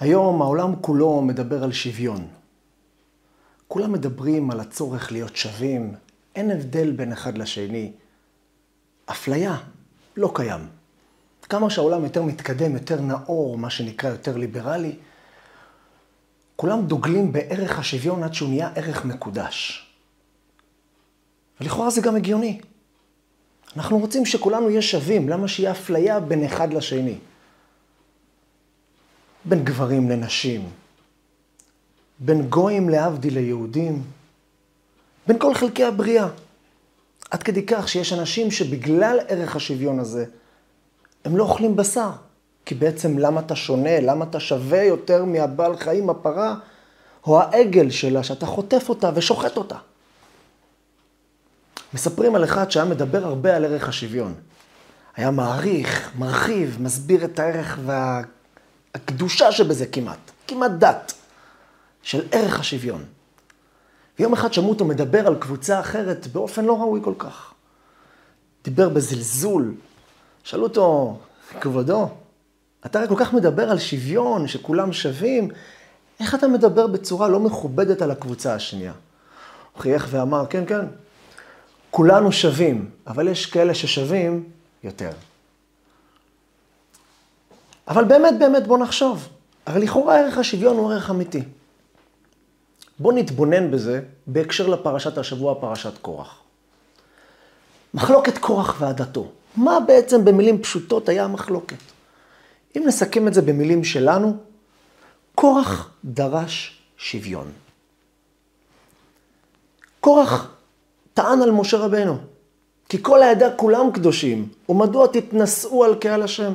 היום העולם כולו מדבר על שוויון. כולם מדברים על הצורך להיות שווים, אין הבדל בין אחד לשני. אפליה לא קיים. כמה שהעולם יותר מתקדם, יותר נאור, מה שנקרא יותר ליברלי, כולם דוגלים בערך השוויון עד שהוא נהיה ערך מקודש. ולכאורה זה גם הגיוני. אנחנו רוצים שכולנו נהיה שווים, למה שיהיה אפליה בין אחד לשני? בין גברים לנשים, בין גויים להבדיל ליהודים, בין כל חלקי הבריאה. עד כדי כך שיש אנשים שבגלל ערך השוויון הזה, הם לא אוכלים בשר. כי בעצם למה אתה שונה, למה אתה שווה יותר מהבעל חיים, הפרה, או העגל שלה, שאתה חוטף אותה ושוחט אותה. מספרים על אחד שהיה מדבר הרבה על ערך השוויון. היה מעריך, מרחיב, מסביר את הערך והקדושה שבזה כמעט, כמעט דת, של ערך השוויון. ויום אחד שמעו אותו מדבר על קבוצה אחרת באופן לא ראוי כל כך. דיבר בזלזול. שאלו אותו, כבודו, אתה הרי כל כך מדבר על שוויון, שכולם שווים, איך אתה מדבר בצורה לא מכובדת על הקבוצה השנייה? הוא חייך ואמר, כן, כן, כולנו שווים, אבל יש כאלה ששווים יותר. אבל באמת, באמת, בוא נחשוב. הרי לכאורה ערך השוויון הוא ערך אמיתי. בוא נתבונן בזה בהקשר לפרשת השבוע, פרשת קורח. מחלוקת קורח ועדתו. מה בעצם במילים פשוטות היה המחלוקת? אם נסכם את זה במילים שלנו, קורח דרש שוויון. קורח טען על משה רבנו, כי כל העדה כולם קדושים, ומדוע תתנשאו על קהל השם?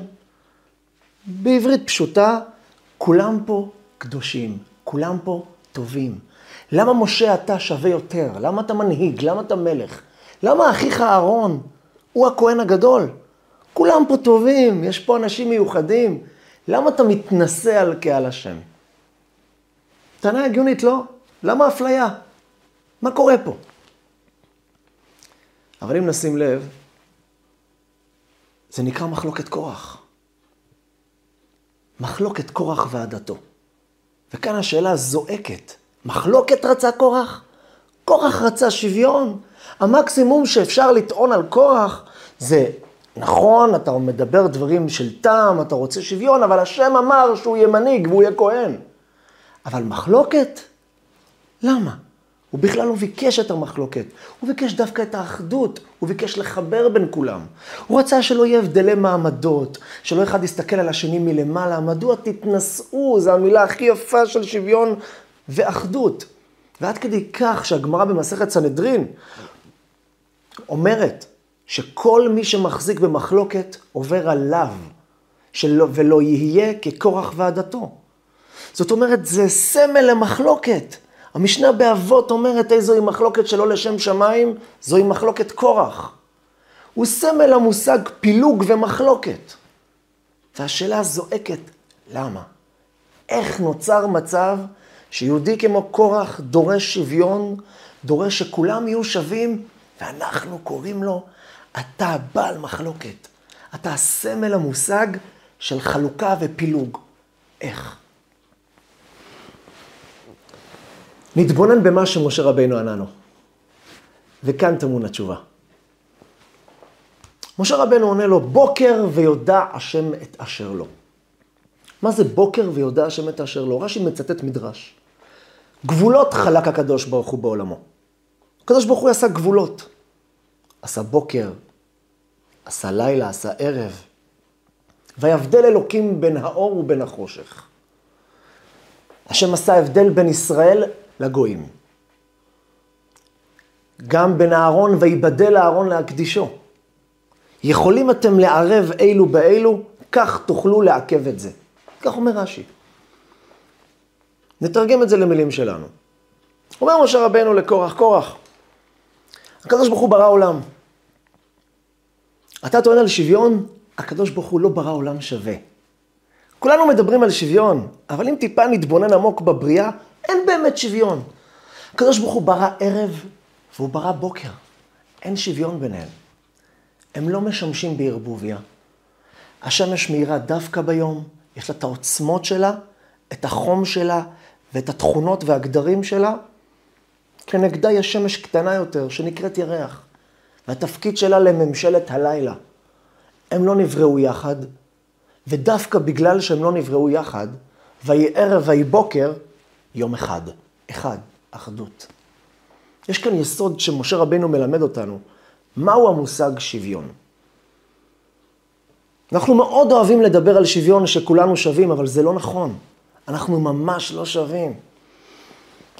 בעברית פשוטה, כולם פה קדושים, כולם פה טובים. למה משה אתה שווה יותר? למה אתה מנהיג? למה אתה מלך? למה אחיך אהרון הוא הכהן הגדול? כולם פה טובים, יש פה אנשים מיוחדים. למה אתה מתנשא על קהל השם? טענה הגיונית, לא? למה אפליה? מה קורה פה? אבל אם נשים לב, זה נקרא מחלוקת קורח. מחלוקת קורח ועדתו. וכאן השאלה זועקת, מחלוקת רצה קורח? קורח רצה שוויון. המקסימום שאפשר לטעון על קורח זה, נכון, אתה מדבר דברים של טעם, אתה רוצה שוויון, אבל השם אמר שהוא יהיה מנהיג והוא יהיה כהן. אבל מחלוקת? למה? הוא בכלל לא ביקש את המחלוקת, הוא ביקש דווקא את האחדות, הוא ביקש לחבר בין כולם. הוא רצה שלא יהיה הבדלי מעמדות, שלא אחד יסתכל על השני מלמעלה, מדוע תתנשאו, זו המילה הכי יפה של שוויון ואחדות. ועד כדי כך שהגמרא במסכת סנהדרין אומרת שכל מי שמחזיק במחלוקת עובר עליו, שלא, ולא יהיה כקורח ועדתו. זאת אומרת, זה סמל למחלוקת. המשנה באבות אומרת איזוהי מחלוקת שלא לשם שמיים, זוהי מחלוקת קורח. הוא סמל המושג פילוג ומחלוקת. והשאלה זועקת, למה? איך נוצר מצב שיהודי כמו קורח דורש שוויון, דורש שכולם יהיו שווים, ואנחנו קוראים לו, אתה בעל מחלוקת. אתה הסמל המושג של חלוקה ופילוג. איך? נתבונן במה שמשה רבינו ענה לו. וכאן טמון התשובה. משה רבנו עונה לו, בוקר ויודע השם את אשר לו. מה זה בוקר ויודע השם את אשר לו? רש"י מצטט מדרש. גבולות חלק הקדוש ברוך הוא בעולמו. הקדוש ברוך הוא עשה גבולות. עשה בוקר, עשה לילה, עשה ערב. ויבדל אלוקים בין האור ובין החושך. השם עשה הבדל בין ישראל לגויים. גם בין אהרון ויבדל אהרון להקדישו. יכולים אתם לערב אלו באלו, כך תוכלו לעכב את זה. כך אומר רש"י. נתרגם את זה למילים שלנו. אומר משה רבנו לקורח, קורח, הקדוש ברוך הוא ברא עולם. אתה טוען על שוויון, הקדוש ברוך הוא לא ברא עולם שווה. כולנו מדברים על שוויון, אבל אם טיפה נתבונן עמוק בבריאה, אין באמת שוויון. הקדוש ברוך הוא ברא ערב והוא ברא בוקר. אין שוויון ביניהם. הם לא משמשים בערבוביה. השמש מאירה דווקא ביום, יש לה את העוצמות שלה, את החום שלה ואת התכונות והגדרים שלה, כנגדה יש שמש קטנה יותר, שנקראת ירח. והתפקיד שלה לממשלת הלילה. הם לא נבראו יחד, ודווקא בגלל שהם לא נבראו יחד, ויהי ערב ויהי בוקר, יום אחד. אחד, אחדות. יש כאן יסוד שמשה רבנו מלמד אותנו. מהו המושג שוויון? אנחנו מאוד אוהבים לדבר על שוויון שכולנו שווים, אבל זה לא נכון. אנחנו ממש לא שווים.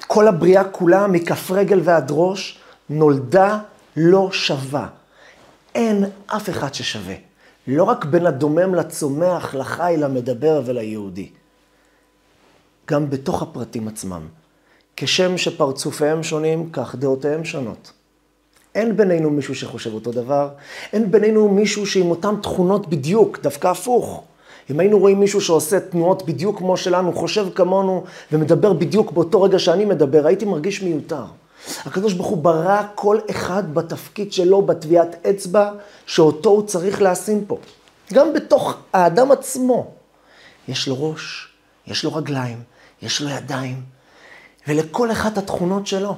כל הבריאה כולה, מכף רגל ועד ראש, נולדה לא שווה. אין אף אחד ששווה. לא רק בין הדומם לצומח, לחי, למדבר וליהודי. גם בתוך הפרטים עצמם. כשם שפרצופיהם שונים, כך דעותיהם שונות. אין בינינו מישהו שחושב אותו דבר, אין בינינו מישהו שעם אותן תכונות בדיוק, דווקא הפוך. אם היינו רואים מישהו שעושה תנועות בדיוק כמו שלנו, חושב כמונו ומדבר בדיוק באותו רגע שאני מדבר, הייתי מרגיש מיותר. הקדוש ברוך הוא ברא כל אחד בתפקיד שלו, בטביעת אצבע, שאותו הוא צריך לשים פה. גם בתוך האדם עצמו. יש לו ראש, יש לו רגליים, יש לו ידיים, ולכל אחד התכונות שלו.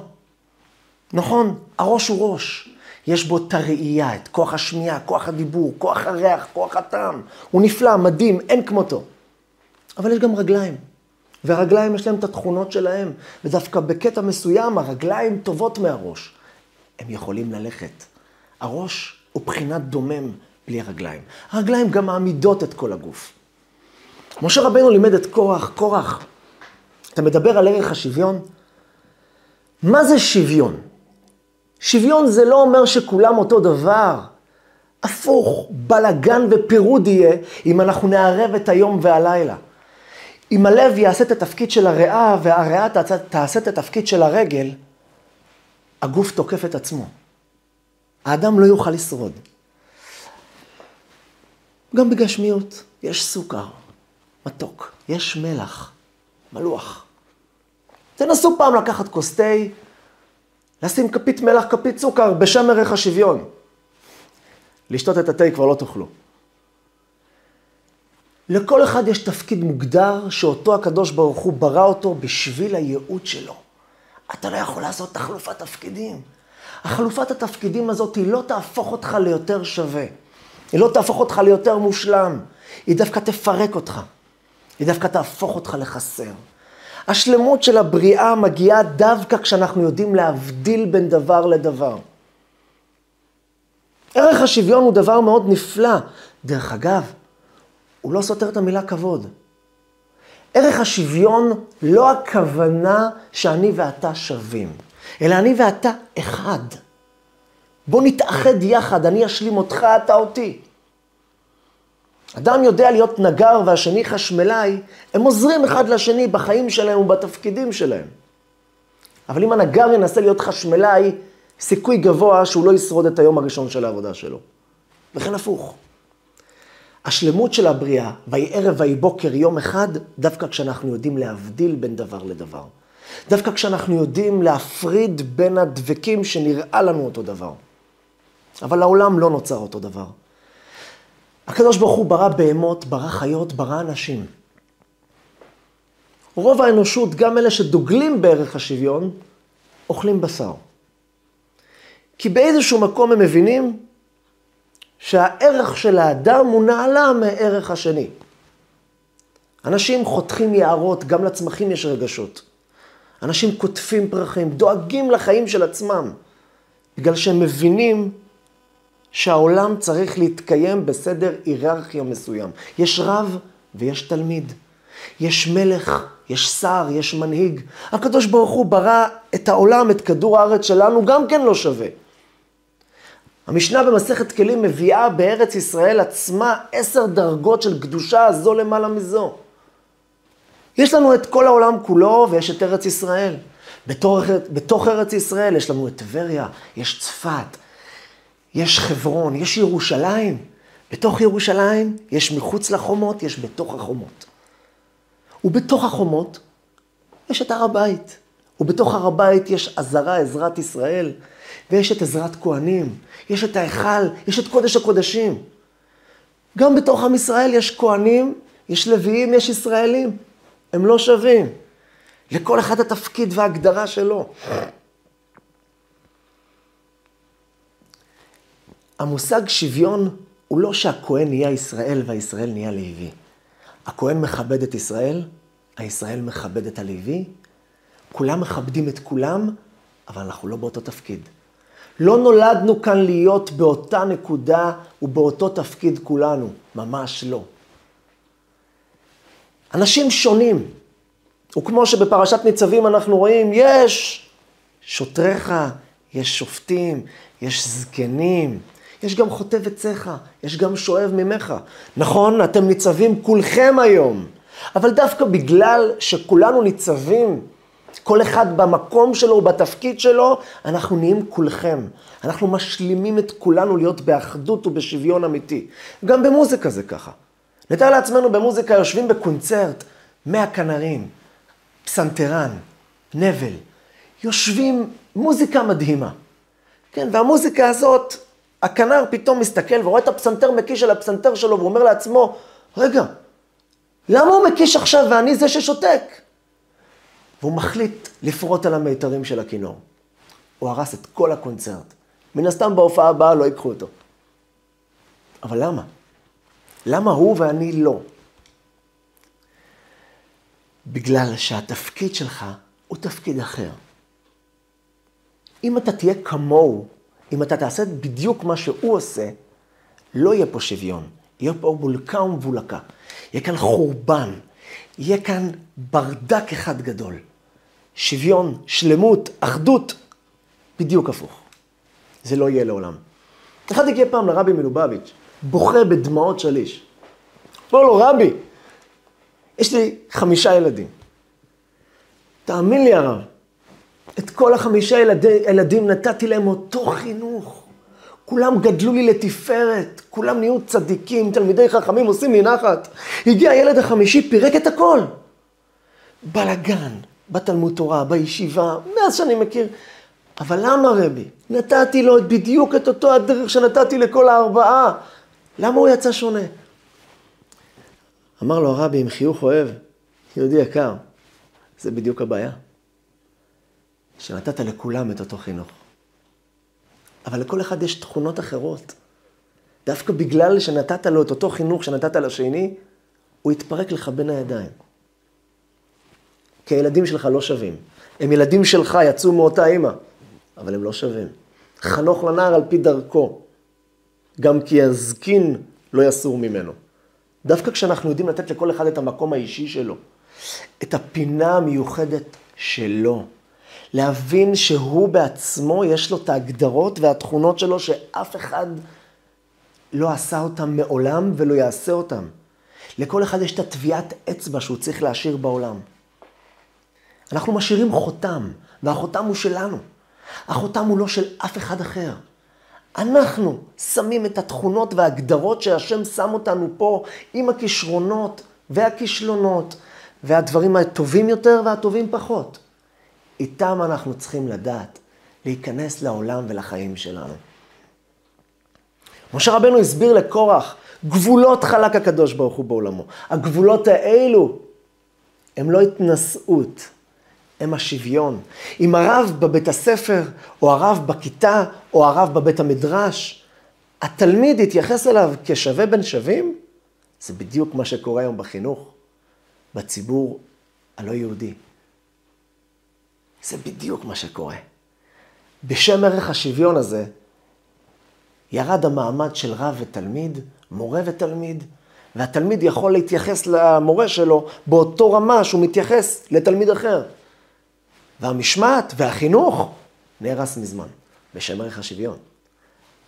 נכון, הראש הוא ראש. יש בו את הראייה, את כוח השמיעה, כוח הדיבור, כוח הריח, כוח הטעם. הוא נפלא, מדהים, אין כמותו. אבל יש גם רגליים. והרגליים יש להם את התכונות שלהם, ודווקא בקטע מסוים הרגליים טובות מהראש. הם יכולים ללכת. הראש הוא בחינת דומם בלי הרגליים. הרגליים גם מעמידות את כל הגוף. משה רבנו לימד את קורח, קורח, אתה מדבר על ערך השוויון? מה זה שוויון? שוויון זה לא אומר שכולם אותו דבר. הפוך, בלגן ופירוד יהיה אם אנחנו נערב את היום והלילה. אם הלב יעשה את התפקיד של הריאה והריאה תעשה את התפקיד של הרגל, הגוף תוקף את עצמו. האדם לא יוכל לשרוד. גם בגשמיות יש סוכר, מתוק, יש מלח, מלוח. תנסו פעם לקחת כוס תה, לשים כפית מלח, כפית סוכר, בשם ערך השוויון. לשתות את התה כבר לא תאכלו. לכל אחד יש תפקיד מוגדר שאותו הקדוש ברוך הוא ברא אותו בשביל הייעוד שלו. אתה לא יכול לעשות תחלופת תפקידים. החלופת התפקידים הזאת היא לא תהפוך אותך ליותר שווה. היא לא תהפוך אותך ליותר מושלם. היא דווקא תפרק אותך. היא דווקא תהפוך אותך לחסר. השלמות של הבריאה מגיעה דווקא כשאנחנו יודעים להבדיל בין דבר לדבר. ערך השוויון הוא דבר מאוד נפלא. דרך אגב, הוא לא סותר את המילה כבוד. ערך השוויון לא הכוונה שאני ואתה שווים, אלא אני ואתה אחד. בוא נתאחד יחד, אני אשלים אותך, אתה אותי. אדם יודע להיות נגר והשני חשמלאי, הם עוזרים אחד לשני בחיים שלהם ובתפקידים שלהם. אבל אם הנגר ינסה להיות חשמלאי, סיכוי גבוה שהוא לא ישרוד את היום הראשון של העבודה שלו. וכן הפוך. השלמות של הבריאה, ויהי ערב ויהי בוקר יום אחד, דווקא כשאנחנו יודעים להבדיל בין דבר לדבר. דווקא כשאנחנו יודעים להפריד בין הדבקים שנראה לנו אותו דבר. אבל העולם לא נוצר אותו דבר. הקדוש ברוך הוא ברא בהמות, ברא חיות, ברא אנשים. רוב האנושות, גם אלה שדוגלים בערך השוויון, אוכלים בשר. כי באיזשהו מקום הם מבינים שהערך של האדם הוא נעלה מערך השני. אנשים חותכים יערות, גם לצמחים יש רגשות. אנשים קוטפים פרחים, דואגים לחיים של עצמם, בגלל שהם מבינים שהעולם צריך להתקיים בסדר היררכיה מסוים. יש רב ויש תלמיד. יש מלך, יש שר, יש מנהיג. הקדוש ברוך הוא ברא את העולם, את כדור הארץ שלנו, גם כן לא שווה. המשנה במסכת כלים מביאה בארץ ישראל עצמה עשר דרגות של קדושה זו למעלה מזו. יש לנו את כל העולם כולו ויש את ארץ ישראל. בתוך, בתוך ארץ ישראל יש לנו את טבריה, יש צפת, יש חברון, יש ירושלים. בתוך ירושלים יש מחוץ לחומות, יש בתוך החומות. ובתוך החומות יש את הר הבית. ובתוך הר הבית יש עזרה, עזרת ישראל, ויש את עזרת כהנים, יש את ההיכל, יש את קודש הקודשים. גם בתוך עם ישראל יש כהנים, יש לוויים, יש ישראלים. הם לא שווים. לכל אחד התפקיד וההגדרה שלו. המושג שוויון הוא לא שהכהן נהיה ישראל והישראל נהיה לוי. הכהן מכבד את ישראל, הישראל מכבד את הלוי, כולם מכבדים את כולם, אבל אנחנו לא באותו תפקיד. לא נולדנו כאן להיות באותה נקודה ובאותו תפקיד כולנו, ממש לא. אנשים שונים, וכמו שבפרשת ניצבים אנחנו רואים, יש שוטריך, יש שופטים, יש זקנים, יש גם חוטב עציך, יש גם שואב ממך. נכון, אתם ניצבים כולכם היום, אבל דווקא בגלל שכולנו ניצבים, כל אחד במקום שלו ובתפקיד שלו, אנחנו נהיים כולכם. אנחנו משלימים את כולנו להיות באחדות ובשוויון אמיתי. גם במוזיקה זה ככה. נתאר לעצמנו במוזיקה יושבים בקונצרט, מאה כנרים, פסנתרן, נבל, יושבים, מוזיקה מדהימה. כן, והמוזיקה הזאת, הכנר פתאום מסתכל ורואה את הפסנתר מקיש על הפסנתר שלו ואומר לעצמו, רגע, למה הוא מקיש עכשיו ואני זה ששותק? והוא מחליט לפרוט על המיתרים של הכינור. הוא הרס את כל הקונצרט. מן הסתם בהופעה הבאה לא ייקחו אותו. אבל למה? למה הוא ואני לא? בגלל שהתפקיד שלך הוא תפקיד אחר. אם אתה תהיה כמוהו, אם אתה תעשה בדיוק מה שהוא עושה, לא יהיה פה שוויון. יהיה פה בולקה ומבולקה. יהיה כאן חורבן. יהיה כאן ברדק אחד גדול. שוויון, שלמות, אחדות, בדיוק הפוך. זה לא יהיה לעולם. אחד הגיע פעם לרבי מלובביץ', בוכה בדמעות שליש. אמר לו, רבי, יש לי חמישה ילדים. תאמין לי הרב, את כל החמישה ילדי, ילדים נתתי להם אותו חינוך. כולם גדלו לי לתפארת, כולם נהיו צדיקים, תלמידי חכמים, עושים לי נחת. הגיע הילד החמישי, פירק את הכל. בלאגן, בתלמוד תורה, בישיבה, מאז שאני מכיר. אבל למה רבי? נתתי לו בדיוק את אותו הדרך שנתתי לכל הארבעה. למה הוא יצא שונה? אמר לו הרבי עם חיוך אוהב, יהודי יקר, זה בדיוק הבעיה. שנתת לכולם את אותו חינוך. אבל לכל אחד יש תכונות אחרות. דווקא בגלל שנתת לו את אותו חינוך שנתת לשני, הוא יתפרק לך בין הידיים. כי הילדים שלך לא שווים. הם ילדים שלך, יצאו מאותה אימא, אבל הם לא שווים. חנוך לנער על פי דרכו, גם כי הזקין לא יסור ממנו. דווקא כשאנחנו יודעים לתת לכל אחד את המקום האישי שלו, את הפינה המיוחדת שלו, להבין שהוא בעצמו, יש לו את ההגדרות והתכונות שלו שאף אחד לא עשה אותם מעולם ולא יעשה אותם. לכל אחד יש את הטביעת אצבע שהוא צריך להשאיר בעולם. אנחנו משאירים חותם, והחותם הוא שלנו. החותם הוא לא של אף אחד אחר. אנחנו שמים את התכונות וההגדרות שהשם שם אותנו פה עם הכישרונות והכישלונות והדברים הטובים יותר והטובים פחות. איתם אנחנו צריכים לדעת להיכנס לעולם ולחיים שלנו. משה רבנו הסביר לקורח, גבולות חלק הקדוש ברוך הוא בעולמו. הגבולות האלו הם לא התנשאות, הם השוויון. אם הרב בבית הספר, או הרב בכיתה, או הרב בבית המדרש, התלמיד יתייחס אליו כשווה בין שווים, זה בדיוק מה שקורה היום בחינוך, בציבור הלא יהודי. זה בדיוק מה שקורה. בשם ערך השוויון הזה, ירד המעמד של רב ותלמיד, מורה ותלמיד, והתלמיד יכול להתייחס למורה שלו באותו רמה שהוא מתייחס לתלמיד אחר. והמשמעת והחינוך נהרס מזמן, בשם ערך השוויון.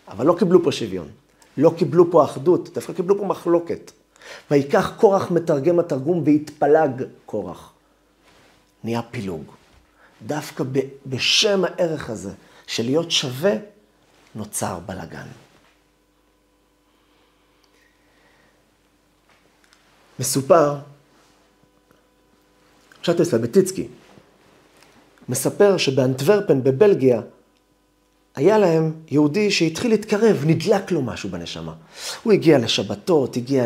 אבל לא קיבלו פה שוויון, לא קיבלו פה אחדות, דווקא קיבלו פה מחלוקת. ויקח קורח מתרגם התרגום והתפלג קורח. נהיה פילוג. דווקא בשם הערך הזה של להיות שווה, נוצר בלאגן. מסופר, פשט בטיצקי, מספר שבאנטוורפן בבלגיה, היה להם יהודי שהתחיל להתקרב, נדלק לו משהו בנשמה. הוא הגיע לשבתות, הגיע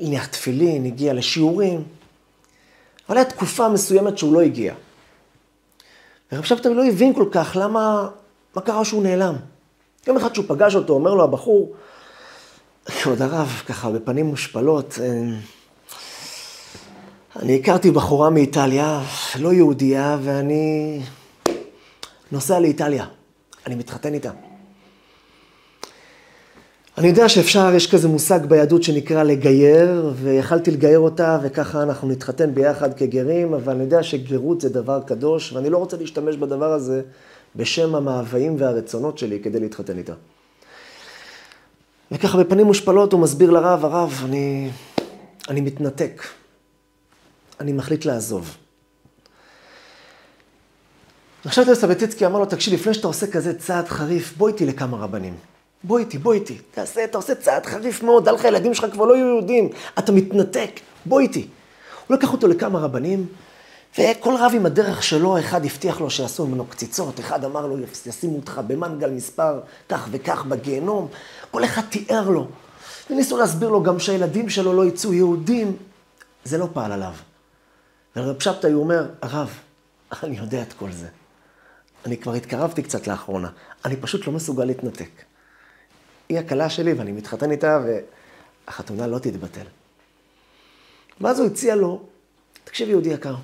להניח תפילין, הגיע לשיעורים, אבל הייתה תקופה מסוימת שהוא לא הגיע. ורב שבתאי לא הבין כל כך למה, מה קרה שהוא נעלם. יום אחד שהוא פגש אותו, אומר לו הבחור, כבוד הרב, ככה בפנים מושפלות, אה, אני הכרתי בחורה מאיטליה, לא יהודייה, ואני נוסע לאיטליה. אני מתחתן איתה. אני יודע שאפשר, יש כזה מושג ביהדות שנקרא לגייר, ויכלתי לגייר אותה, וככה אנחנו נתחתן ביחד כגרים, אבל אני יודע שגרות זה דבר קדוש, ואני לא רוצה להשתמש בדבר הזה בשם המאוויים והרצונות שלי כדי להתחתן איתה. וככה בפנים מושפלות הוא מסביר לרב, הרב, אני, אני מתנתק. אני מחליט לעזוב. עכשיו טסה בטיצקי אמר לו, תקשיב, לפני שאתה עושה כזה צעד חריף, בוא איתי לכמה רבנים. בוא איתי, בוא איתי. תעשה, אתה עושה צעד חריף מאוד, דע לך, הילדים שלך כבר לא יהיו יהודים, אתה מתנתק, בוא איתי. הוא לקח אותו לכמה רבנים, וכל רב עם הדרך שלו, אחד הבטיח לו שיעשו ממנו קציצות, אחד אמר לו, ישימו אותך במנגל מספר כך וכך בגיהנום, כל אחד תיאר לו. וניסו להסביר לו גם שהילדים שלו לא יצאו יהודים, זה לא פעל עליו. ורב שבתאי הוא אומר, הרב, אני יודע את כל זה. אני כבר התקרבתי קצת לאחרונה, אני פשוט לא מסוגל להתנתק. היא הכלה שלי ואני מתחתן איתה והחתונה לא תתבטל. ואז הוא הציע לו, תקשיב יהודי יקר,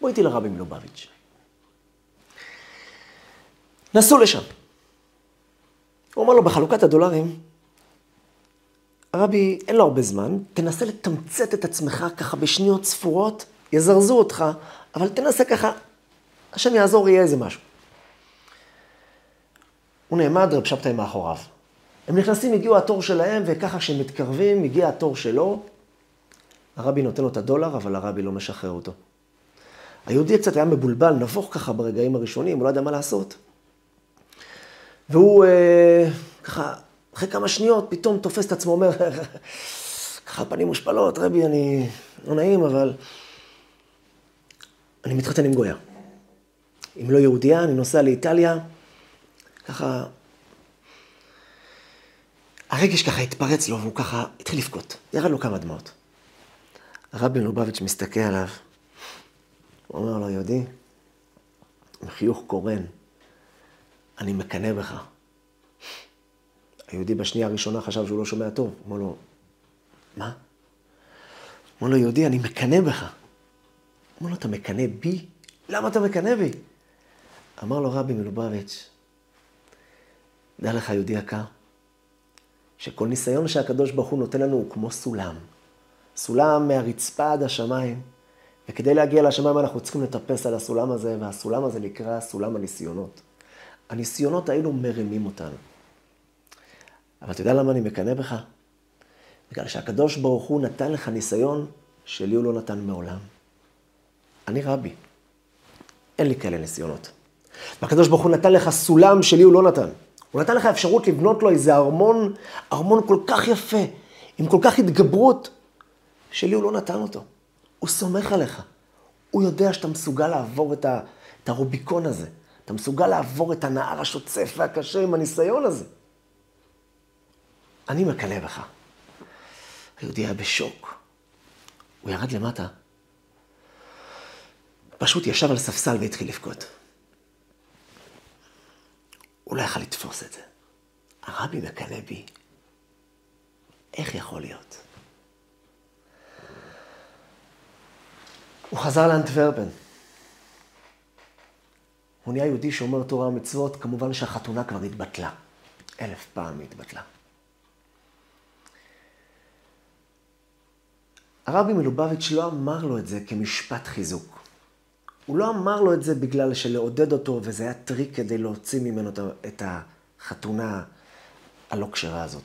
בוא איתי לרבי מלובביץ'. נסעו לשם. הוא אמר לו, בחלוקת הדולרים, הרבי, אין לו הרבה זמן, תנסה לתמצת את עצמך ככה בשניות ספורות, יזרזו אותך, אבל תנסה ככה, השם יעזור, יהיה איזה משהו. הוא נעמד, רב שבתאי מאחוריו. הם נכנסים, הגיעו התור שלהם, וככה כשהם מתקרבים, הגיע התור שלו. הרבי נותן לו את הדולר, אבל הרבי לא משחרר אותו. היהודי קצת היה מבולבל, נבוך ככה ברגעים הראשונים, הוא לא ידע מה לעשות. והוא אה, ככה, אחרי כמה שניות, פתאום תופס את עצמו, אומר, ככה פנים מושפלות, רבי, אני לא נעים, אבל אני מתחתן עם גויה. אם לא יהודייה, אני נוסע לאיטליה, ככה... הרגש ככה התפרץ לו, והוא ככה התחיל לבכות. ירד לו כמה דמעות. הרבי מלובביץ' מסתכל עליו, הוא אומר לו, יהודי, עם חיוך קורן, אני מקנא בך. היהודי בשנייה הראשונה חשב שהוא לא שומע טוב. אמר לו, מה? אמר לו, יהודי, אני מקנא בך. אמר לו, אתה מקנא בי? למה אתה מקנא בי? אמר לו רבי מלובביץ', דע לך, יהודי יקר, שכל ניסיון שהקדוש ברוך הוא נותן לנו הוא כמו סולם. סולם מהרצפה עד השמיים, וכדי להגיע לשמיים אנחנו צריכים לטפס על הסולם הזה, והסולם הזה נקרא סולם הניסיונות. הניסיונות האלו מרימים אותנו. אבל אתה יודע למה אני מקנא בך? בגלל שהקדוש ברוך הוא נתן לך ניסיון שלי הוא לא נתן מעולם. אני רבי, אין לי כאלה ניסיונות. והקדוש ברוך הוא נתן לך סולם שלי הוא לא נתן. הוא נתן לך אפשרות לבנות לו איזה ארמון, ארמון כל כך יפה, עם כל כך התגברות, שלי הוא לא נתן אותו. הוא סומך עליך. הוא יודע שאתה מסוגל לעבור את, ה, את הרוביקון הזה. אתה מסוגל לעבור את הנהר השוצף והקשה עם הניסיון הזה. אני מקנא בך. היהודי היה בשוק. הוא ירד למטה, פשוט ישב על ספסל והתחיל לבכות. הוא לא יכל לתפוס את זה. הרבי מקנא בי. איך יכול להיות? הוא חזר לאנטוורפן. הוא נהיה יהודי שומר תורה ומצוות, כמובן שהחתונה כבר התבטלה. אלף פעם התבטלה. הרבי מלובביץ' לא אמר לו את זה כמשפט חיזוק. הוא לא אמר לו את זה בגלל שלעודד אותו, וזה היה טריק כדי להוציא ממנו את החתונה הלא כשרה הזאת.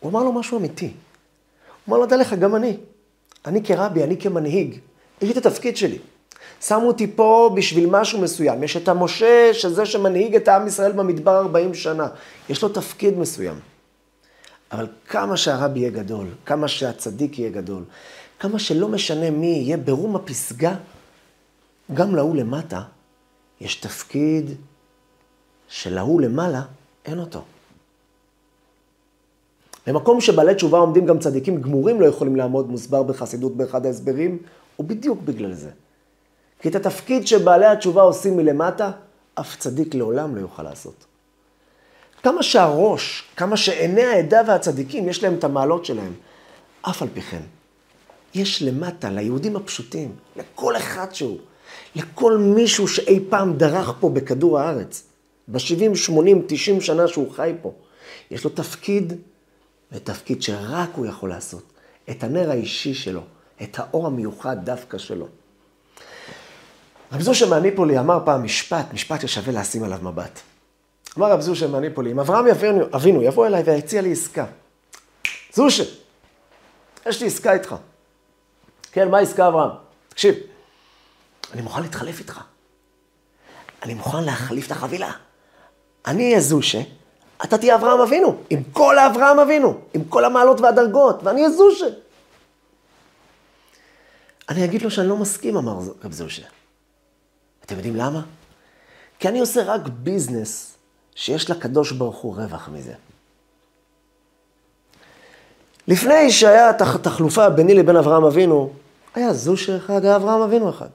הוא אמר לו משהו אמיתי. הוא אמר לו, דע לך, גם אני. אני כרבי, אני כמנהיג, יש לי את התפקיד שלי. שמו אותי פה בשביל משהו מסוים. יש את המשה, שזה שמנהיג את עם ישראל במדבר 40 שנה. יש לו תפקיד מסוים. אבל כמה שהרבי יהיה גדול, כמה שהצדיק יהיה גדול, כמה שלא משנה מי יהיה ברום הפסגה, גם להוא למטה יש תפקיד שלהוא למעלה אין אותו. במקום שבעלי תשובה עומדים גם צדיקים גמורים לא יכולים לעמוד, מוסבר בחסידות באחד ההסברים, הוא בדיוק בגלל זה. כי את התפקיד שבעלי התשובה עושים מלמטה, אף צדיק לעולם לא יוכל לעשות. כמה שהראש, כמה שעיני העדה והצדיקים, יש להם את המעלות שלהם. אף על פי כן, יש למטה, ליהודים הפשוטים, לכל אחד שהוא, לכל מישהו שאי פעם דרך פה בכדור הארץ, ב-70, 80, 90 שנה שהוא חי פה, יש לו תפקיד, ותפקיד שרק הוא יכול לעשות. את הנר האישי שלו, את האור המיוחד דווקא שלו. רב זושה מהניפולי אמר פעם משפט, משפט ששווה לשים עליו מבט. אמר רב זושה מהניפולי, אם אברהם יבינו, אבינו יבוא אליי ויציע לי עסקה. זושה, יש לי עסקה איתך. כן, מה העסקה אברהם? תקשיב, אני מוכן להתחלף איתך. אני מוכן להחליף את החבילה. אני אהיה זושה, אתה תהיה אברהם אבינו, עם כל האברהם אבינו, עם כל המעלות והדרגות, ואני אהיה זושה. אני אגיד לו שאני לא מסכים, אמר רב זושה. אתם יודעים למה? כי אני עושה רק ביזנס שיש לקדוש ברוך הוא רווח מזה. לפני שהיה תחלופה ביני לבין אברהם אבינו, היה זושה אחד, היה אברהם אבינו אחד.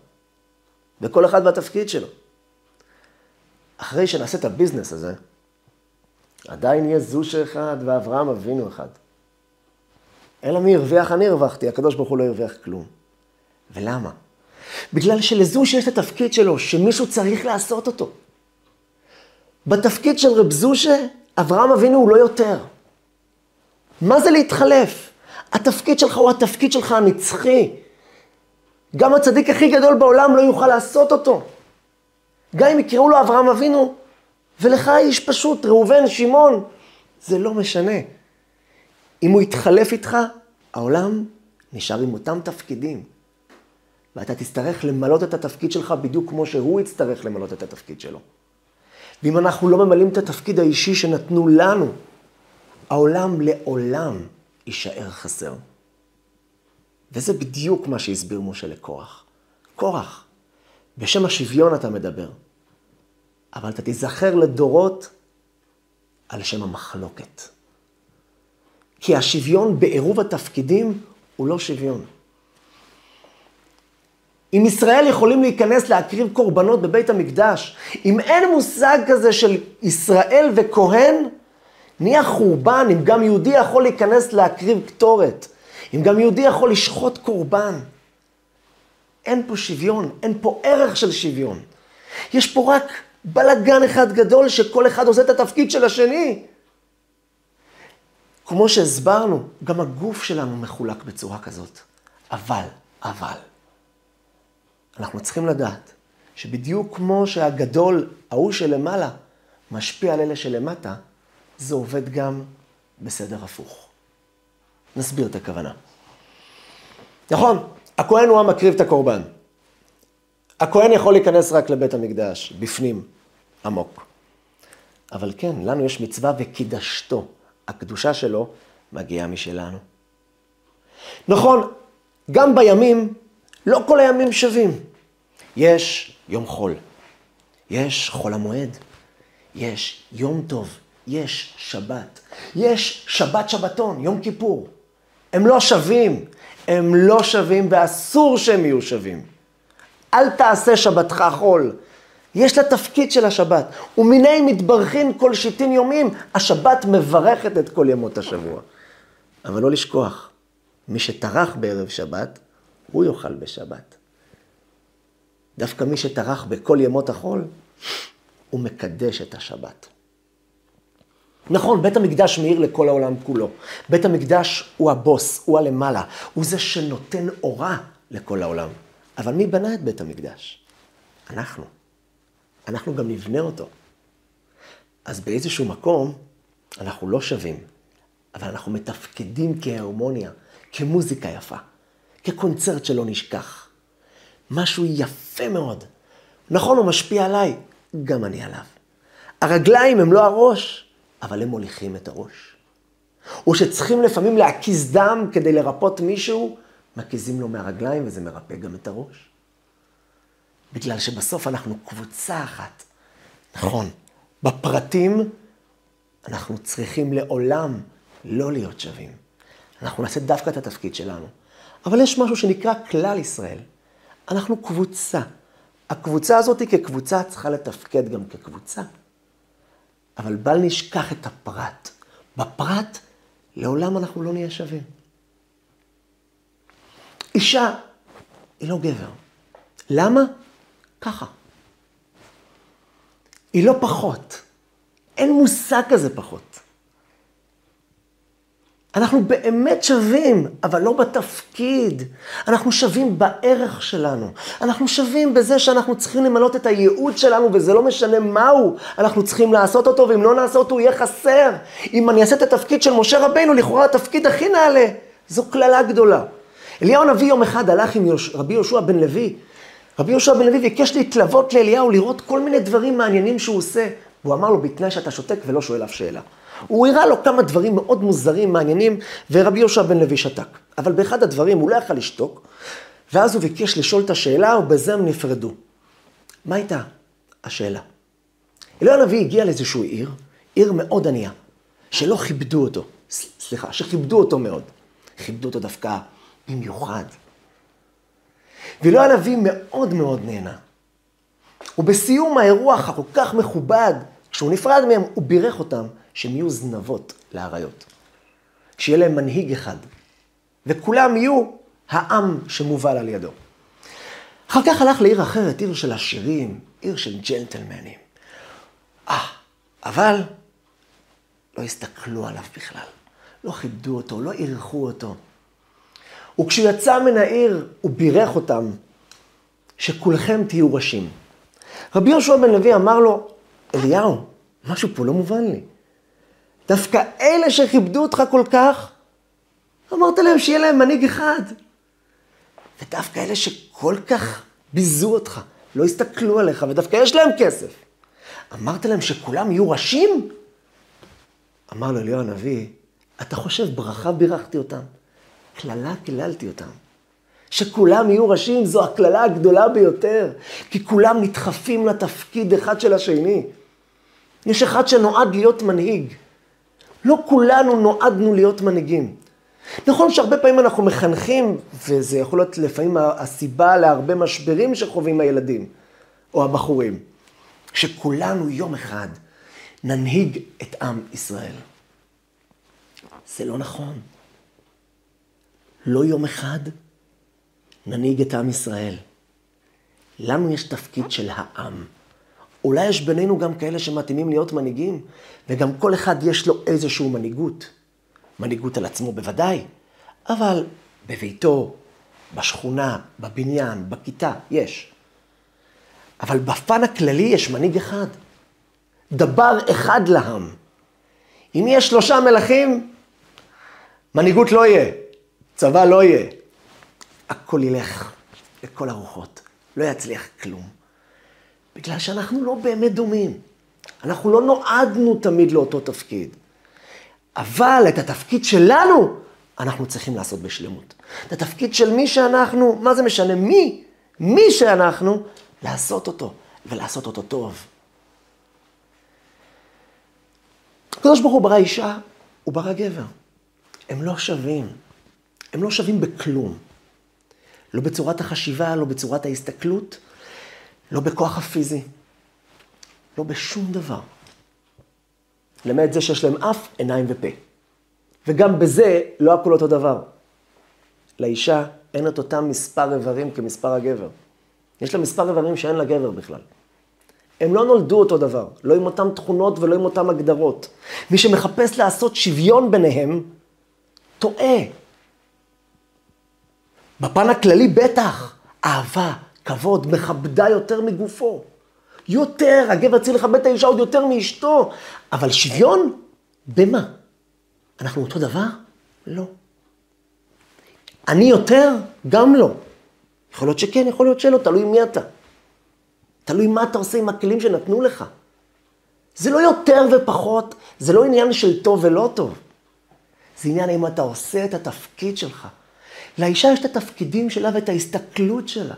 וכל אחד והתפקיד שלו. אחרי שנעשה את הביזנס הזה, עדיין יהיה זושה אחד ואברהם אבינו אחד. אלא מי הרוויח? אני הרווחתי, הקדוש ברוך הוא לא הרוויח כלום. ולמה? בגלל שלזו שיש את התפקיד שלו, שמישהו צריך לעשות אותו. בתפקיד של רב זושה, אברהם אבינו הוא לא יותר. מה זה להתחלף? התפקיד שלך הוא התפקיד שלך הנצחי. גם הצדיק הכי גדול בעולם לא יוכל לעשות אותו. גם אם יקראו לו אברהם אבינו, ולך איש פשוט, ראובן, שמעון, זה לא משנה. אם הוא יתחלף איתך, העולם נשאר עם אותם תפקידים. ואתה תצטרך למלות את התפקיד שלך בדיוק כמו שהוא יצטרך למלות את התפקיד שלו. ואם אנחנו לא ממלאים את התפקיד האישי שנתנו לנו, העולם לעולם יישאר חסר. וזה בדיוק מה שהסביר משה לקורח. קורח, בשם השוויון אתה מדבר, אבל אתה תיזכר לדורות על שם המחלוקת. כי השוויון בעירוב התפקידים הוא לא שוויון. אם ישראל יכולים להיכנס להקריב קורבנות בבית המקדש, אם אין מושג כזה של ישראל וכהן, נהיה חורבן אם גם יהודי יכול להיכנס להקריב קטורת, אם גם יהודי יכול לשחוט קורבן. אין פה שוויון, אין פה ערך של שוויון. יש פה רק בלגן אחד גדול שכל אחד עושה את התפקיד של השני. כמו שהסברנו, גם הגוף שלנו מחולק בצורה כזאת. אבל, אבל, אנחנו צריכים לדעת שבדיוק כמו שהגדול, ההוא שלמעלה, משפיע על אלה שלמטה, זה עובד גם בסדר הפוך. נסביר את הכוונה. נכון, הכהן הוא המקריב את הקורבן. הכהן יכול להיכנס רק לבית המקדש, בפנים, עמוק. אבל כן, לנו יש מצווה וקידשתו. הקדושה שלו מגיעה משלנו. נכון, גם בימים, לא כל הימים שווים. יש יום חול, יש חול המועד, יש יום טוב, יש שבת, יש שבת שבתון, יום כיפור. הם לא שווים, הם לא שווים ואסור שהם יהיו שווים. אל תעשה שבתך חול. יש לה תפקיד של השבת. ומיני מתברכין כל שיטין יומים, השבת מברכת את כל ימות השבוע. אבל לא לשכוח, מי שטרח בערב שבת, הוא יאכל בשבת. דווקא מי שטרח בכל ימות החול, הוא מקדש את השבת. נכון, בית המקדש מאיר לכל העולם כולו. בית המקדש הוא הבוס, הוא הלמעלה, הוא זה שנותן אורה לכל העולם. אבל מי בנה את בית המקדש? אנחנו. אנחנו גם נבנה אותו. אז באיזשהו מקום אנחנו לא שווים, אבל אנחנו מתפקדים כהרמוניה, כמוזיקה יפה, כקונצרט שלא נשכח. משהו יפה מאוד. נכון, הוא משפיע עליי, גם אני עליו. הרגליים הם לא הראש, אבל הם מוליכים את הראש. או שצריכים לפעמים להקיז דם כדי לרפות מישהו, מקיזים לו מהרגליים וזה מרפא גם את הראש. בגלל שבסוף אנחנו קבוצה אחת. נכון, בפרטים אנחנו צריכים לעולם לא להיות שווים. אנחנו נעשה דווקא את התפקיד שלנו. אבל יש משהו שנקרא כלל ישראל. אנחנו קבוצה. הקבוצה הזאת כקבוצה צריכה לתפקד גם כקבוצה. אבל בל נשכח את הפרט. בפרט, לעולם אנחנו לא נהיה שווים. אישה היא לא גבר. למה? ככה. היא לא פחות. אין מושג כזה פחות. אנחנו באמת שווים, אבל לא בתפקיד. אנחנו שווים בערך שלנו. אנחנו שווים בזה שאנחנו צריכים למלות את הייעוד שלנו, וזה לא משנה מהו. אנחנו צריכים לעשות אותו, ואם לא נעשה אותו, הוא יהיה חסר. אם אני אעשה את התפקיד של משה רבינו, לכאורה התפקיד הכי נעלה. זו קללה גדולה. אליהו הנביא יום אחד הלך עם יוש... רבי יהושע בן לוי. רבי יהושע בן לוי ביקש להתלוות לאליהו, לראות כל מיני דברים מעניינים שהוא עושה. והוא אמר לו, בתנאי שאתה שותק ולא שואל אף שאלה. הוא הראה לו כמה דברים מאוד מוזרים, מעניינים, ורבי יהושע בן לוי שתק. אבל באחד הדברים הוא לא יכל לשתוק, ואז הוא ביקש לשאול את השאלה, ובזה הם נפרדו. מה הייתה השאלה? אליהו הנביא הגיע לאיזושהי עיר, עיר מאוד ענייה, שלא כיבדו אותו, סליחה, שכיבדו אותו מאוד. כיבדו אותו דווקא במיוחד. ואלוהי הנביא מאוד מאוד נהנה. ובסיום האירוח הכל כך מכובד, כשהוא נפרד מהם, הוא בירך אותם שהם יהיו זנבות לאריות. שיהיה להם מנהיג אחד. וכולם יהיו העם שמובל על ידו. אחר כך הלך לעיר אחרת, עיר של עשירים, עיר של ג'נטלמנים. אה, אבל לא הסתכלו עליו בכלל. לא כיבדו אותו, לא אירחו אותו. וכשהוא יצא מן העיר, הוא בירך אותם, שכולכם תהיו ראשים. רבי יהושע בן לוי אמר לו, אליהו, משהו פה לא מובן לי. דווקא אלה שכיבדו אותך כל כך, אמרת להם שיהיה להם מנהיג אחד. ודווקא אלה שכל כך ביזו אותך, לא הסתכלו עליך, ודווקא יש להם כסף. אמרת להם שכולם יהיו ראשים? אמר לו אליהו הנביא, אתה חושב ברכה בירכתי אותם? קללה קיללתי אותם. שכולם יהיו ראשים זו הקללה הגדולה ביותר, כי כולם נדחפים לתפקיד אחד של השני. יש אחד שנועד להיות מנהיג. לא כולנו נועדנו להיות מנהיגים. נכון שהרבה פעמים אנחנו מחנכים, וזה יכול להיות לפעמים הסיבה להרבה משברים שחווים הילדים או הבחורים, שכולנו יום אחד ננהיג את עם ישראל. זה לא נכון. לא יום אחד ננהיג את עם ישראל. לנו יש תפקיד של העם. אולי יש בינינו גם כאלה שמתאימים להיות מנהיגים, וגם כל אחד יש לו איזושהי מנהיגות. מנהיגות על עצמו בוודאי, אבל בביתו, בשכונה, בבניין, בכיתה, יש. אבל בפן הכללי יש מנהיג אחד. דבר אחד לעם. אם יש שלושה מלכים, מנהיגות לא יהיה. צבא לא יהיה. הכל ילך לכל הרוחות, לא יצליח כלום. בגלל שאנחנו לא באמת דומים. אנחנו לא נועדנו תמיד לאותו תפקיד. אבל את התפקיד שלנו, אנחנו צריכים לעשות בשלמות. את התפקיד של מי שאנחנו, מה זה משנה? מי? מי שאנחנו, לעשות אותו, ולעשות אותו טוב. הקדוש ברוך הוא ברא אישה, הוא ברא גבר. הם לא שווים. הם לא שווים בכלום. לא בצורת החשיבה, לא בצורת ההסתכלות, לא בכוח הפיזי, לא בשום דבר. למעט זה שיש להם אף, עיניים ופה. וגם בזה לא הכל אותו דבר. לאישה אין את אותם מספר איברים כמספר הגבר. יש לה מספר איברים שאין לגבר בכלל. הם לא נולדו אותו דבר, לא עם אותן תכונות ולא עם אותן הגדרות. מי שמחפש לעשות שוויון ביניהם, טועה. בפן הכללי בטח, אהבה, כבוד, מכבדה יותר מגופו. יותר, הגבר צריך לכבד את האישה עוד יותר מאשתו. אבל שוויון? במה? אנחנו אותו דבר? לא. אני יותר? גם לא. יכול להיות שכן, יכול להיות שלא, תלוי מי אתה. תלוי מה אתה עושה עם הכלים שנתנו לך. זה לא יותר ופחות, זה לא עניין של טוב ולא טוב. זה עניין אם אתה עושה את התפקיד שלך. לאישה יש את התפקידים שלה ואת ההסתכלות שלה.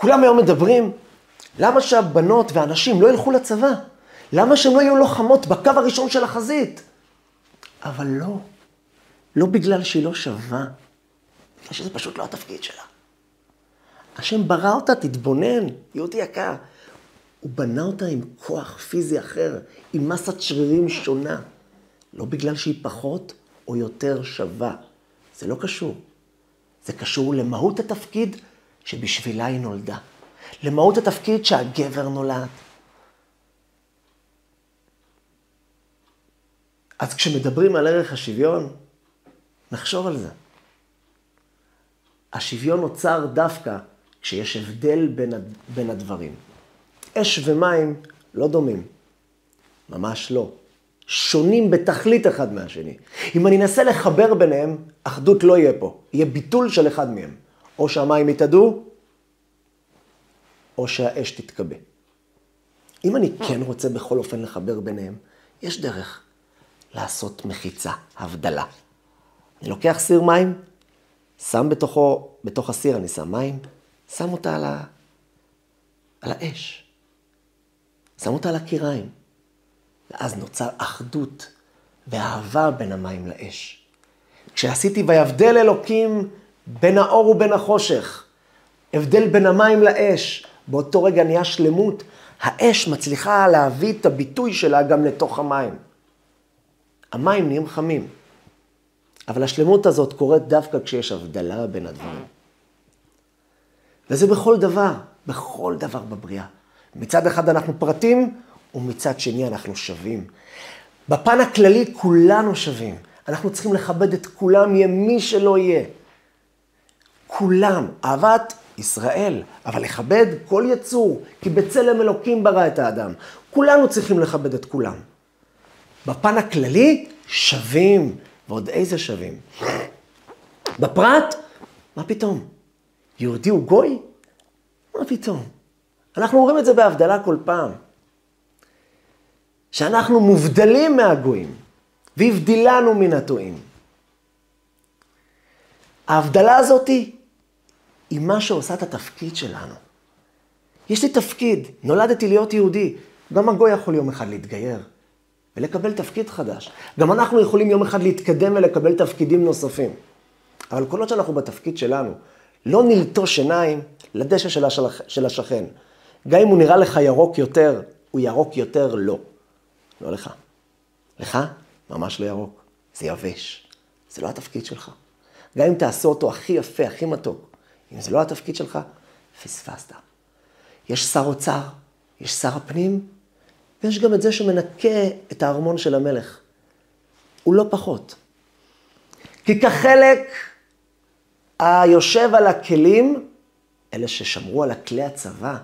כולם היום מדברים, למה שהבנות והנשים לא ילכו לצבא? למה שהן לא יהיו לוחמות בקו הראשון של החזית? אבל לא. לא בגלל שהיא לא שווה, בגלל שזה פשוט לא התפקיד שלה. השם ברא אותה, תתבונן, יהודי יקר. הוא בנה אותה עם כוח פיזי אחר, עם מסת שרירים שונה. לא בגלל שהיא פחות או יותר שווה. זה לא קשור. זה קשור למהות התפקיד שבשבילה היא נולדה. למהות התפקיד שהגבר נולד. אז כשמדברים על ערך השוויון, נחשוב על זה. השוויון נוצר דווקא כשיש הבדל בין, בין הדברים. אש ומים לא דומים. ממש לא. שונים בתכלית אחד מהשני. אם אני אנסה לחבר ביניהם, אחדות לא יהיה פה. יהיה ביטול של אחד מהם. או שהמים יתאדו, או שהאש תתכבה. אם אני כן רוצה בכל אופן לחבר ביניהם, יש דרך לעשות מחיצה, הבדלה. אני לוקח סיר מים, שם בתוכו, בתוך הסיר אני שם מים, שם אותה על, ה... על האש. שם אותה על הקיריים. ואז נוצר אחדות ואהבה בין המים לאש. כשעשיתי ויבדל אלוקים בין האור ובין החושך, הבדל בין המים לאש, באותו רגע נהיה שלמות, האש מצליחה להביא את הביטוי שלה גם לתוך המים. המים נהיים חמים. אבל השלמות הזאת קורית דווקא כשיש הבדלה בין הדברים. וזה בכל דבר, בכל דבר בבריאה. מצד אחד אנחנו פרטים, ומצד שני אנחנו שווים. בפן הכללי כולנו שווים. אנחנו צריכים לכבד את כולם, יהיה מי שלא יהיה. כולם, אהבת ישראל, אבל לכבד כל יצור, כי בצלם אלוקים ברא את האדם. כולנו צריכים לכבד את כולם. בפן הכללי, שווים, ועוד איזה שווים. בפרט, מה פתאום? יהודי הוא גוי? מה פתאום? אנחנו אומרים את זה בהבדלה כל פעם. שאנחנו מובדלים מהגויים, והבדילנו מן הטועים. ההבדלה הזאתי היא מה שעושה את התפקיד שלנו. יש לי תפקיד, נולדתי להיות יהודי. גם הגוי יכול יום אחד להתגייר ולקבל תפקיד חדש. גם אנחנו יכולים יום אחד להתקדם ולקבל תפקידים נוספים. אבל כל עוד שאנחנו בתפקיד שלנו, לא נלטוש עיניים לדשא של, השלח, של השכן. גם אם הוא נראה לך ירוק יותר, הוא ירוק יותר, לא. לא לך. לך, ממש לא ירוק. זה יבש. זה לא התפקיד שלך. גם אם תעשה אותו הכי יפה, הכי מתוק, אם זה לא התפקיד שלך, פספסת. יש שר אוצר, יש שר הפנים, ויש גם את זה שמנקה את הארמון של המלך. הוא לא פחות. כי כחלק היושב על הכלים, אלה ששמרו על הכלי הצבא,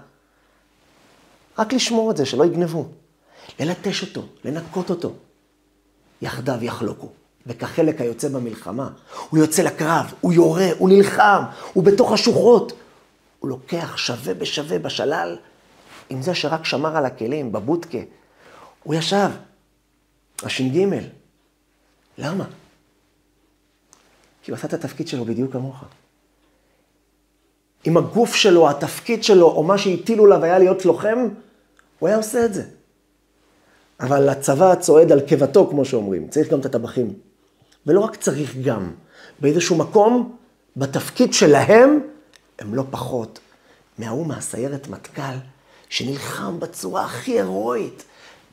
רק לשמור את זה, שלא יגנבו. ללטש אותו, לנקות אותו. יחדיו יחלוקו. וכחלק היוצא במלחמה, הוא יוצא לקרב, הוא יורה, הוא נלחם, הוא בתוך השוחות. הוא לוקח שווה בשווה בשלל עם זה שרק שמר על הכלים, בבודקה. הוא ישב, הש"ג. למה? כי הוא עשה את התפקיד שלו בדיוק כמוך. אם הגוף שלו, התפקיד שלו, או מה שהטילו עליו היה להיות לוחם, הוא היה עושה את זה. אבל הצבא צועד על קיבתו, כמו שאומרים, צריך גם את הטבחים. ולא רק צריך גם, באיזשהו מקום, בתפקיד שלהם, הם לא פחות מההוא מהסיירת מטכ"ל, שנלחם בצורה הכי הירואית.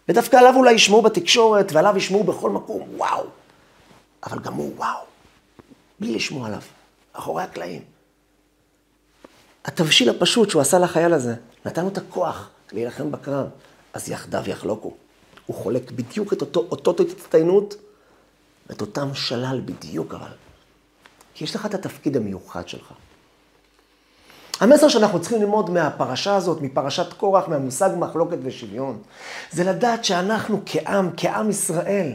ודווקא עליו אולי ישמעו בתקשורת, ועליו ישמעו בכל מקום, וואו. אבל גם הוא וואו, בלי לשמוע עליו, אחורי הקלעים. התבשיל הפשוט שהוא עשה לחייל הזה, נתן לו את הכוח להילחם בקרב, אז יחדיו יחלוקו. הוא חולק בדיוק את אותו, אותו הצטיינות ואת אותם שלל בדיוק אבל. כי יש לך את התפקיד המיוחד שלך. המסר שאנחנו צריכים ללמוד מהפרשה הזאת, מפרשת קורח, מהמושג מחלוקת ושוויון, זה לדעת שאנחנו כעם, כעם ישראל,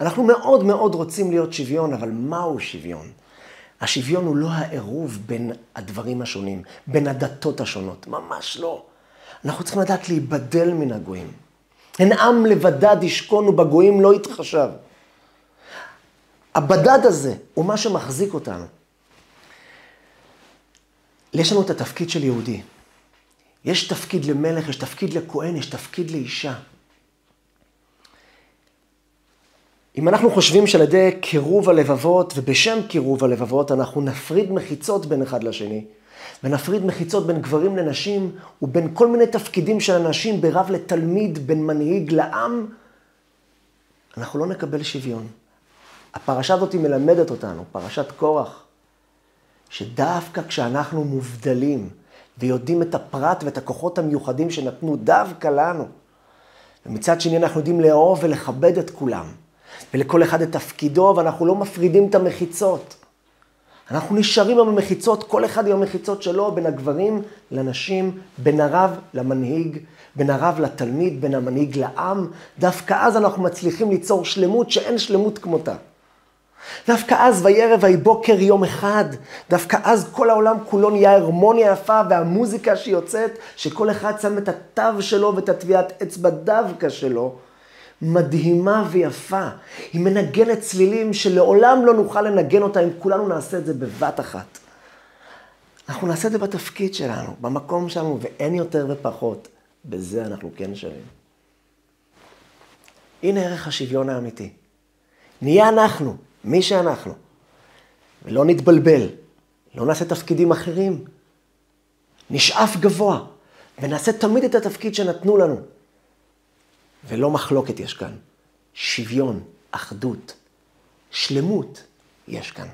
אנחנו מאוד מאוד רוצים להיות שוויון, אבל מהו שוויון? השוויון הוא לא העירוב בין הדברים השונים, בין הדתות השונות, ממש לא. אנחנו צריכים לדעת להיבדל מן הגויים. הן עם לבדד ישכון ובגויים לא יתחשב. הבדד הזה הוא מה שמחזיק אותנו. יש לנו את התפקיד של יהודי. יש תפקיד למלך, יש תפקיד לכהן, יש תפקיד לאישה. אם אנחנו חושבים שעל ידי קירוב הלבבות ובשם קירוב הלבבות אנחנו נפריד מחיצות בין אחד לשני, ונפריד מחיצות בין גברים לנשים ובין כל מיני תפקידים של אנשים, ברב לתלמיד, בין מנהיג לעם, אנחנו לא נקבל שוויון. הפרשה הזאת מלמדת אותנו, פרשת קורח, שדווקא כשאנחנו מובדלים ויודעים את הפרט ואת הכוחות המיוחדים שנתנו דווקא לנו, ומצד שני אנחנו יודעים לאהוב ולכבד את כולם, ולכל אחד את תפקידו, ואנחנו לא מפרידים את המחיצות. אנחנו נשארים עם המחיצות, כל אחד עם המחיצות שלו, בין הגברים לנשים, בין הרב למנהיג, בין הרב לתלמיד, בין המנהיג לעם. דווקא אז אנחנו מצליחים ליצור שלמות שאין שלמות כמותה. דווקא אז וירא ויהי בוקר יום אחד, דווקא אז כל העולם כולו נהיה הרמוניה יפה והמוזיקה שיוצאת, שכל אחד שם את התו שלו ואת הטביעת אצבע דווקא שלו, מדהימה ויפה. היא מנגנת צלילים שלעולם לא נוכל לנגן אותה אם כולנו נעשה את זה בבת אחת. אנחנו נעשה את זה בתפקיד שלנו, במקום שלנו, ואין יותר ופחות. בזה אנחנו כן שווים. הנה ערך השוויון האמיתי. נהיה אנחנו, מי שאנחנו. ולא נתבלבל, לא נעשה תפקידים אחרים. נשאף גבוה, ונעשה תמיד את התפקיד שנתנו לנו. ולא מחלוקת יש כאן, שוויון, אחדות, שלמות יש כאן.